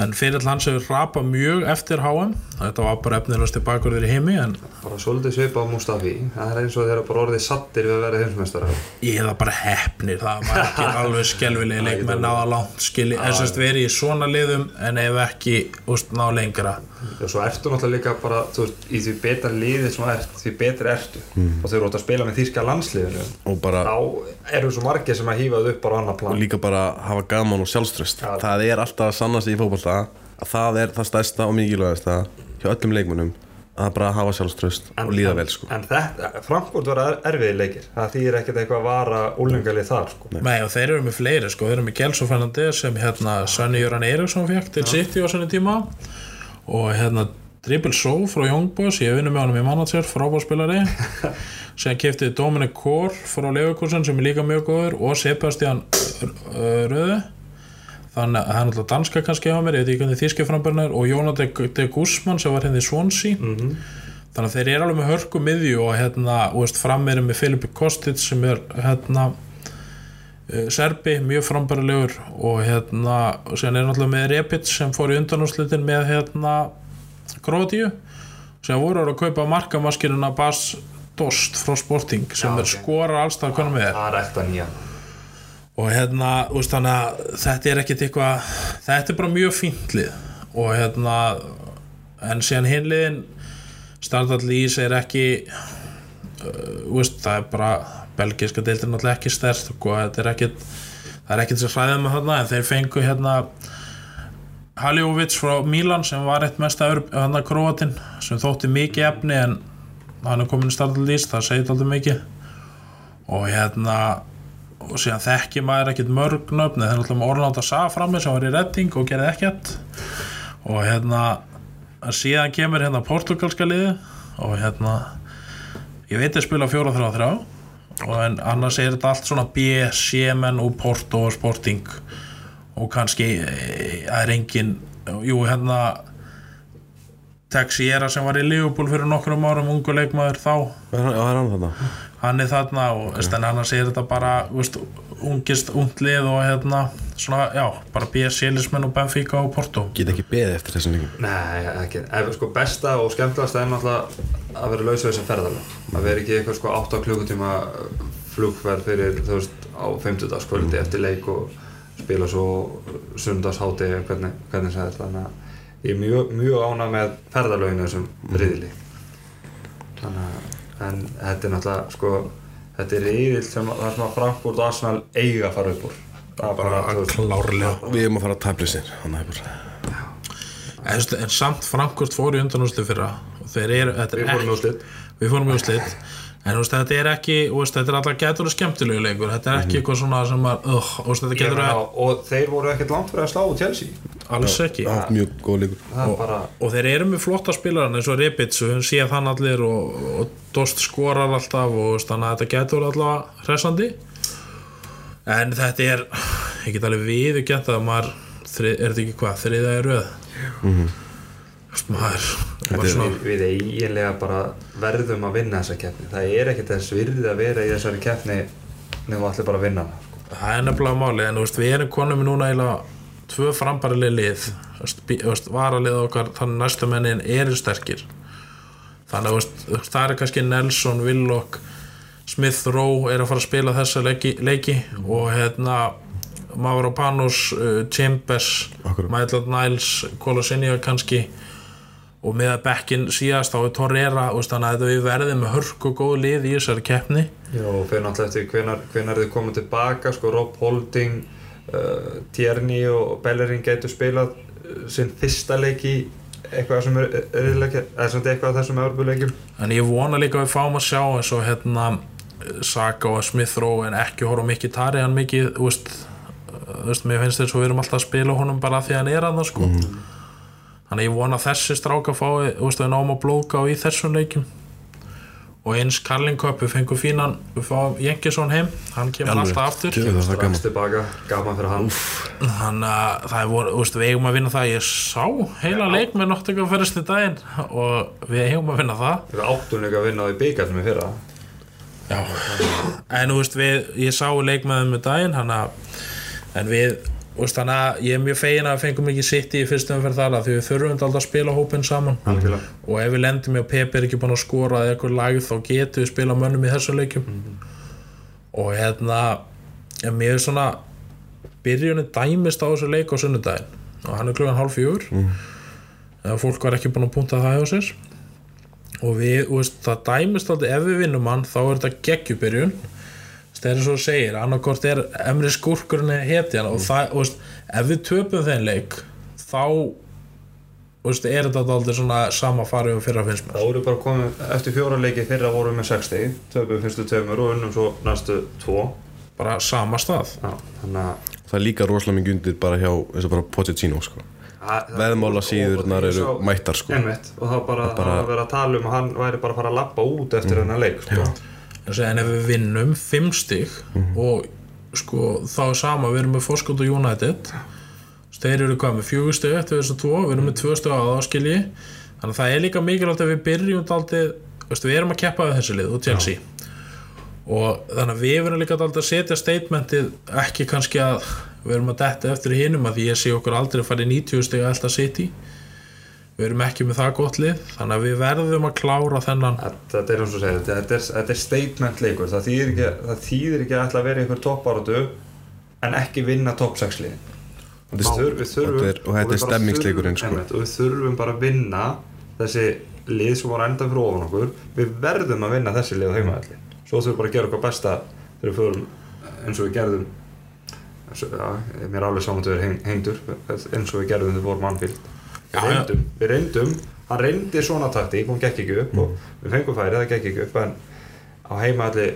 en fyrir hans hefur rapað mjög eftir HM þetta var bara efnilegast til bakurður í heimi en Bara svolítið svipa á Mustafi. Það er eins og þeir eru bara orðið sattir við að vera heimsmeistara ég hef það bara hefnir það var ekki alveg skelvilegi leikmenn náða langt skilji, en sérst verið í svona liðum en ef ekki úst, ná lengra. Og svo ertu náttúrulega líka bara þú veist, í því betra liðið sem þú ert því betra ertu. Og þegar þú ert að spila með þýrska landsliðinu. Og bara þá eru svo margir sem að hýfa þau upp bara á annar og plan líka bara hafa gaman og sjálfströst Já. það er alltaf að sanna sig í fótbolta að það er það stærsta og mikilvægasta hjá öllum leikmönnum að bara hafa sjálfströst og líða vel sko. En þetta, Frankfurt var erfiði leikir. Það þýðir ekkert eitthvað að vara úlengalið þar sko. Nei, og þeir eru með fleiri sko, þeir eru með Gelso Fernandes sem hérna Svenni Jöran Eriksson fekk til City á sinni tíma. Og hérna Dribble Só frá Young Boys, ég vinnu með honum í manager frábárspilari sem kefti Dominic Kor frá Leverkusen sem er líka mjög góður. Og Sebastian Röðu þannig að það er náttúrulega danska kannski á mér ég veit ekki hvernig þíski frambörnur og Jóna de, Guzman sem var hérna í Swansea. Þannig að þeir eru alveg með hörku miðju og hérna, og veist, fram er með Filipe Kostic sem er hérna uh, Serbi, mjög frambærilegur og hérna, og síðan er náttúrulega með Repic sem fór í undanúrslitin með hérna Grótíu sem voru að kaupa markamaskinuna Bas Dost frá Sporting sem Já, er ok. skorar allstað hvernig með er það er ekta nýja og hérna, þannig að þetta er ekkit eitthvað þetta er bara mjög fínt lið. Og hérna en síðan hinliðin Stardal Lís er ekki uh, veist, það er bara belgiska deildin náttúrulega ekki stærst og þetta er ekkit það er ekkit sem hræðið með þarna en þeir fengu hérna Haljovic frá Milan sem var eitt mesta hérna króatin sem þótti mikið efni en hann er komin í Stardal Lís það segir alltaf mikið. Og hérna og síðan þekki maður ekkert mörg nöfni þeir náttúrulega með Orlanda Sá frammi sem var í redding og gerði ekkert. Og hérna að síðan kemur hérna portugalska liði og hérna ég veit að spila 4-3-3 og en annars er þetta allt svona B, Siemen og Porto og Sporting. Og kannski eh, er engin jú hérna Texiera sem var í Liverpool fyrir nokkrum árum ungu leikmaður þá. Já, það er hann þarna hann er þarna og okay. en annars er þetta bara veist, ungist unglið og hérna svona, já, bara B, Sielismenn og Benfica og Porto. Get ekki beðið eftir þessum líkum Nei, ekki, ef sko besta og skemmtilegast er náttúrulega að vera laus við þessum ferðalega að vera ekki eitthvað sko 8 klukkutíma flugferð fyrir þú veist á 50 dagskvöldi eftir leik og spila svo sundagsháti hvernig, hvernig segir þetta þannig að ég er mjög, mjög ánað með ferðalöginu þessum riðli. Þannig að en þetta er náttúrulega sko þetta er riðil sem það sem að Frankfurt og Arsenal eiga að fara upp úr. Það er bara veist, klárlega. Við erum að fara að tabla sér að en, en samt Frankfurt fór í undanúsli fyrra og þeir eru þetta er við fórum ekki- við fórum í úrslit en veist, þetta er ekki, veist, þetta er alltaf getur og skemmtilegu leikur, þetta er ekki eitthvað svona sem að, uh, veist, þetta Ég getur að og þeir voru ekkert langt fyrir að slá Chelsea. Alls ekki. Það það er bara og þeir eru með flotta spilaran eins og Rebic og hún sé þann allir og, og Dost skorar alltaf og þannig að þetta getur alltaf hressandi. En þetta er ég get alveg við ekki að maður þrið, er þetta ekki hvað, þriða er röð? Mm -hmm. Er- svona, við, eiginlega bara verðum að vinna þessa keppni það er ekkert þess virði að vera í þessari keppni nefnum allir bara að vinna hana sko. það er nefnilega máli en veist, við erum konum núna eiginlega tvö frambarileg lið varalið okkar þannig næstu mennin eru sterkir þannig að það er kannski Nelson, Willock Smith Rowe er að fara að spila þessa leiki, leiki og hérna Mavropanos, uh, Chambers. Maitland Niles Kolosinja kannski og með að bekkin síðast þá er Torreira þannig að þetta við verðum með hörk og góð lið í þessari keppni. Og fyrir náttúrulega eftir hvenar, hvenar þið komið tilbaka sko Rob Holding uh, Tierney og Bellerin getur spilað uh, sinn fyrsta leik í eitthvað sem er, er, er, er sem eitthvað af þessum örbuleikjum En ég vona líka að við fáum að sjá eins og hérna Saka og Smith Rowe en ekki horfa á mikið tari hann mikið þú veist, þú veist, mér finnst þess að við erum alltaf að spila honum bara af því að hann er að það sko þannig að ég vona að þessi stráka fái þú veist, við náum að blóka á í þessum leikjum. Og eins við fengum fínan, við fáum Jengisson heim. Hann kemur Alveg. alltaf aftur. Það er strax gaman tilbaka, gaman fyrir hann. Þannig að það er voru, þú veist, við eigum að vinna það. Ég sá heila leik með fyrst í daginn og við eigum að vinna það. Við áttum líka að vinna á því byggarnum í fyrra. Já, en þú veist við, ég sá leikmaðum með daginn hann að, en við veist þannig að ég er mjög fegin að við fengum ekki sitt í fyrstu umferð þar því við þurfum alltaf að spila hópinn saman. Algjörlega. Og ef við lendum í að Pepe er ekki búin að skora eða eitthvað lag þá getum við spila mönnum í þessu leikjum. Og hérna mér er svona byrjunin dæmist á þessu leik á sunnudaginn. Og hann er klugan hálf fjögur. Eða fólk var ekki búin að punta það hjá sér. Og við, veist, það dæmist alltaf ef við vinnum hann þá er þetta geggjubyrjun það er eins og þú segir, annarkort er emri skurkurinn eða hetjan og það, þú veist, ef við töpum þeim leik þá veist, er þetta aldrei svona sama farið og fyrra finnst mér Það voru bara komið eftir fjóra leiki fyrra voru með 6 stegi, töpum fyrstu tveimur og unnum svo næstu tvo. bara sama stað Já, að Það er líka rosalega mikið undir bara hjá eins og bara Pochettino sko. Veðmála síðurnar og eru sá- mættar, sko. Einmitt, og það bara, bara- var verið að tala um að hann væri bara að fara að lappa út eftir Mhm. þennan leik sko. En ef við vinnum fimm stig og sko þá er sama, við erum með Forskot og United. Þeir eru hvað með fjögur stig eftir þessu tvo, við erum með tvö stig á aðskilji þannig að það er líka mikilvægt að við byrjum daldið, veist, við erum að keppa við þessi lið og Chelsea. Og þannig að við verðum líka daldið að setja statementið ekki kannski að við erum að detta eftir hinum að ég sé okkur aldrei að fara í 90 stig að alltaf City við erum ekki með það gott lið þannig að við verðum að klára þennan. Þetta er eins og segja, þetta er, þetta er statement leikur, það þýðir ekki, það þýðir ekki að ætla að vera einhver toppáratu en ekki vinna topp 6 liðin. Þetta Við er- þur- við þurfum- þetta er- og þetta er stemmingsleikurinn, sko. og við þurfum bara að vinna þessi lið sem voru enda fyrir ofan okkur. Við verðum að vinna þessi lið á heimaðalli svo þurfum við bara að gera okkar besta þegar við förum eins og við gerðum. Eins og- já, mér er alveg saman að vera heng- hengdur eins og við gerðum þegar við vorum mannfíld við reyndum, við reyndum hann reyndi svona taktík, hún gekk ekki upp Mm. og við fengum færi, það gekk ekki upp en á heimaðalli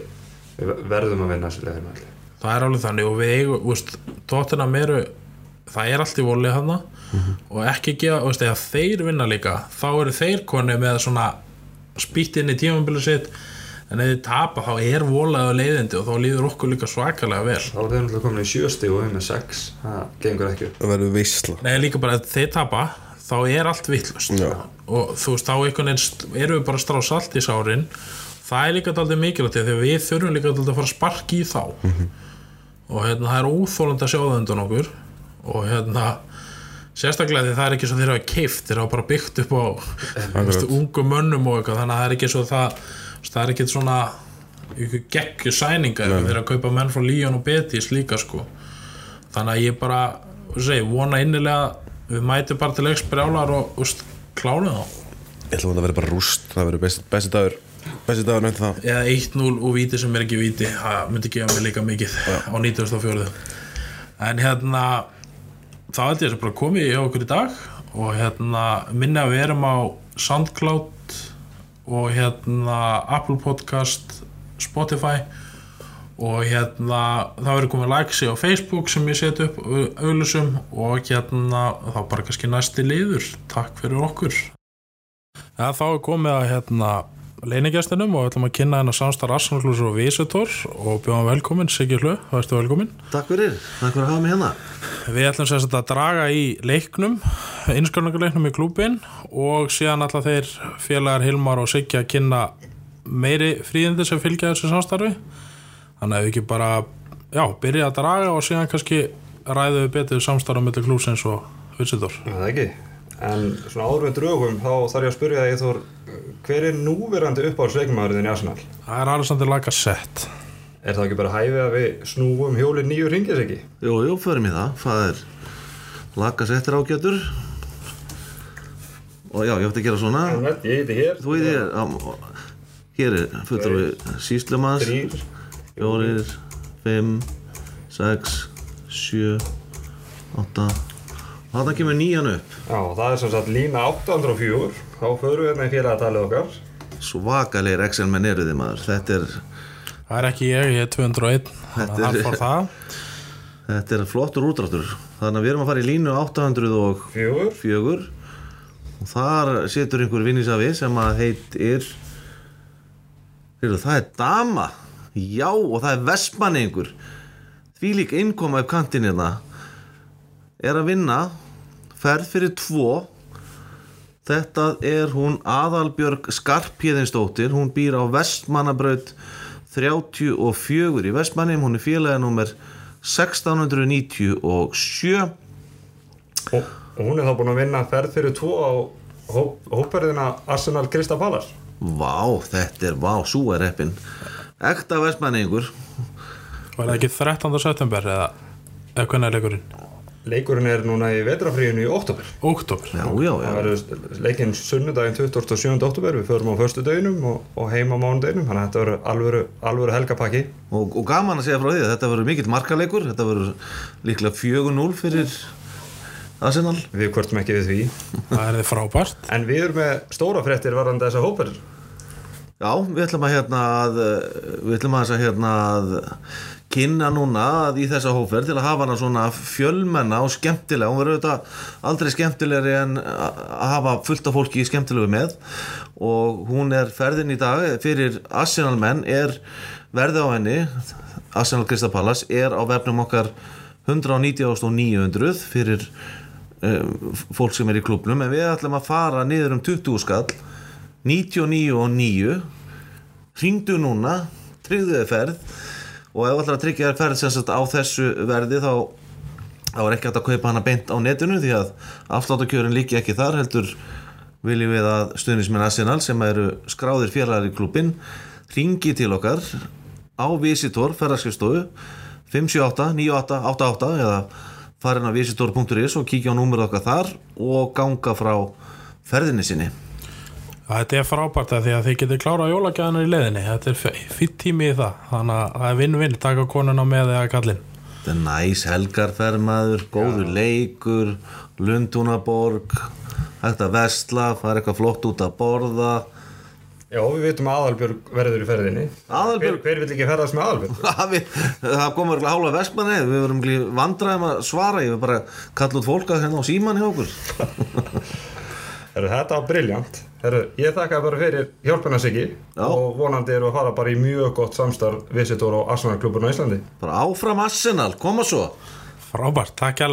við verðum að vinna á heimaðalli það er alveg þannig og við eigum, tóttina meru það er allt í volið hana og ekki gefa, veist, ef þeir vinna líka þá eru þeir koni með svona spýtt inn í tímabilið sitt en ef þið tapa þá er volaðu leiðindi og þá líður okkur líka svakalega vel. Þá er þau náttúrulega komin í sjösti og við með sex Það gengur ekki Það verður veisla. Nei, líka bara að þeir tapa þá er allt vittlust og þú veist, þá einhvern veginn erum við bara að strá salt í sárin. Það er líka daldið mikilvægt að við þurfum líka daldið að fara að sparki í þá. Og hérna, það er óþólandi að sjá það undan okkur. Og hérna sérstaklega því það er ekki svo þeir hafa keift þeir hafa bara byggt upp á ungu mönnum og eitthvað. Þannig að það er ekki svo það það er ekki svona ykkur geggju sæninga þeir eru að kaupa menn frá Líón og Betis líka sko. Þannig að ég bara segi, vona innilega við mætum bara til leiks brjálar og úst, klána þá. Ég ætla að það verður bara rúst Það verður besti, besti dagur Besti dagur nefnt það. Eða 1-0 og víti sem er ekki víti það myndi gefa mig líka mikið á 94 en hérna þá held ég að bara komið hjá okkur í dag og hérna minni að við erum á Soundcloud og hérna Apple Podcast Spotify og hérna það verður komið likesi á Facebook sem ég seti upp auðlusum og hérna þá bara kannski næsti liður. Takk fyrir okkur. Ja, þá er komið að hérna leinigjastinum og við ætlum að kynna hennar samstar Arsenalklús og Vísutor og bjóðum velkomin, Siggi Hlu, værstu velkomin Takk fyrir, takk fyrir að hafa mig hérna. Við ætlum sérst að draga í leiknum innskjörningarleiknum í klúbin og síðan alltaf þeir félagar Hilmar og Siggi að kynna meiri fríðindi sem fylgja þessu samstarfi þannig að við ekki bara já, byrja að draga og síðan kannski ræðu við betur samstarfa mellir klúsins og Já, það ekki. En svona áður við drögum þá þarf ég að spyrja þig Þór Hver er núverandi uppáhaldsleikmaðurinn í Arsenal? Það er Alexander Lacazette. Er það ekki bara hæfið að við snúum hjólið nýju ringis ekki? Jú, jú, förum í það. Það er lakas eftir ágjötur Og já, ég ætti að gera svona. Ég heiti hér. Þú ég að Hér er fullur við síslumanns Fjórir, fimm, sex, sjö, átta. Og þarna kemur nýjan upp. Já, það er sem sagt lína 804 Þá förum við hérna í félagatalið okkar. Svakalegir Excel-menn eru þið maður. Þetta er, Það er ekki ég, ég er 201 þannig Þetta að er- það fór það. Þetta er flottur útráttur Þannig að við erum að fara í línu 804 Fjögur. Og þar situr einhver vinnisafi sem að heitir Heyrðu, það er dama já og það er vestmanni einhver því lík innkoma upp kantinn hérna. Er að vinna ferð fyrir tvo. Þetta er hún Aðalbjörg Skarpíðinsdóttir hún býr á Vestmannabraut 34 í Vestmanni hún er félagið nummer 1697 og, og hún er þá búin að vinna ferð fyrir tvo á hóp, hóperðina Arsenal Krista Pallas Vá, þetta er, vá, sú er reppin Ekta vestmanningur. Var það ekki 13. september eða hvernig er leikurinn? Leikurinn er núna í vetrafríinu í oktober Óktober Já, já, Það já verður leikinn sunnudaginn 27. oktober við förum á förstu deginum og, og heim á mánudeginum þannig að þetta verður alvöru, alvöru helgapakki. Og, og gaman að segja frá því að þetta verður mikill markaleikur. Þetta verður líklega 4-0 fyrir Arsenal. Við kvörtum ekki við því. Það er frábært. En við erum með stóra fréttir varðandi þessa hóper Já, við ætlum að hérna að, við ætlum að, hérna að kynna núna að í þessa hóferð til að hafa hana svona fjölmenna og skemmtilega, hún verður auðvitað aldrei skemmtilegri en að hafa fullt af fólki skemmtilegu með. Og hún er ferðin í dag fyrir Arsenal menn er verði á henni. Arsenal Kristapalas er á vefnum okkar 190.900 fyrir um, fólk sem er í klubnum en við ætlum að fara niður um 20 skall 99 og 9 hringdu núna tryggðu þið ferð. Og ef að tryggja þér ferð sem sagt á þessu verði þá þá er ekki hægt að kaupa hana beint á netinu því að afsláttakjörin líki ekki þar heldur viljum við að stuðnismenn Arsenal sem eru skráðir félagar í klubin ringi til okkar á Visitor ferðarskristofu 578 98 88 eða farin á visitor.is og kíkja á númur okkar þar og ganga frá ferðinni sinni Þetta er frábært að því að þið getur klára jólagjaðanar í leiðinni. Þetta er fýtt tími í það. Þannig að það er vinn-vinn, taka konuna með eða kallinn. Þetta er næs helgarfermaður, góður leikur, Lundúnaborg, að vestla, fara eitthvað flott út að borða. Já, við veitum að Aðalbjörg verður í ferðinni. Aðalbjörg? Hver, hver vil ekki ferðast með Aðalbjörg? Við- það komur ekki hálfa vestmanni, við verum vandræðum að svara, ég vil bara kalla út fólk að hérna á síman hjá okkur. Þetta var briljant Heru, Ég þakka bara fyrir hjálpina Siggi. Já. og vonandi eru að fara bara í mjög gott samstarf Visitor og Arsenal klubburinn á Íslandi. Bara áfram Arsenal, koma svo. Frábært, takk hjá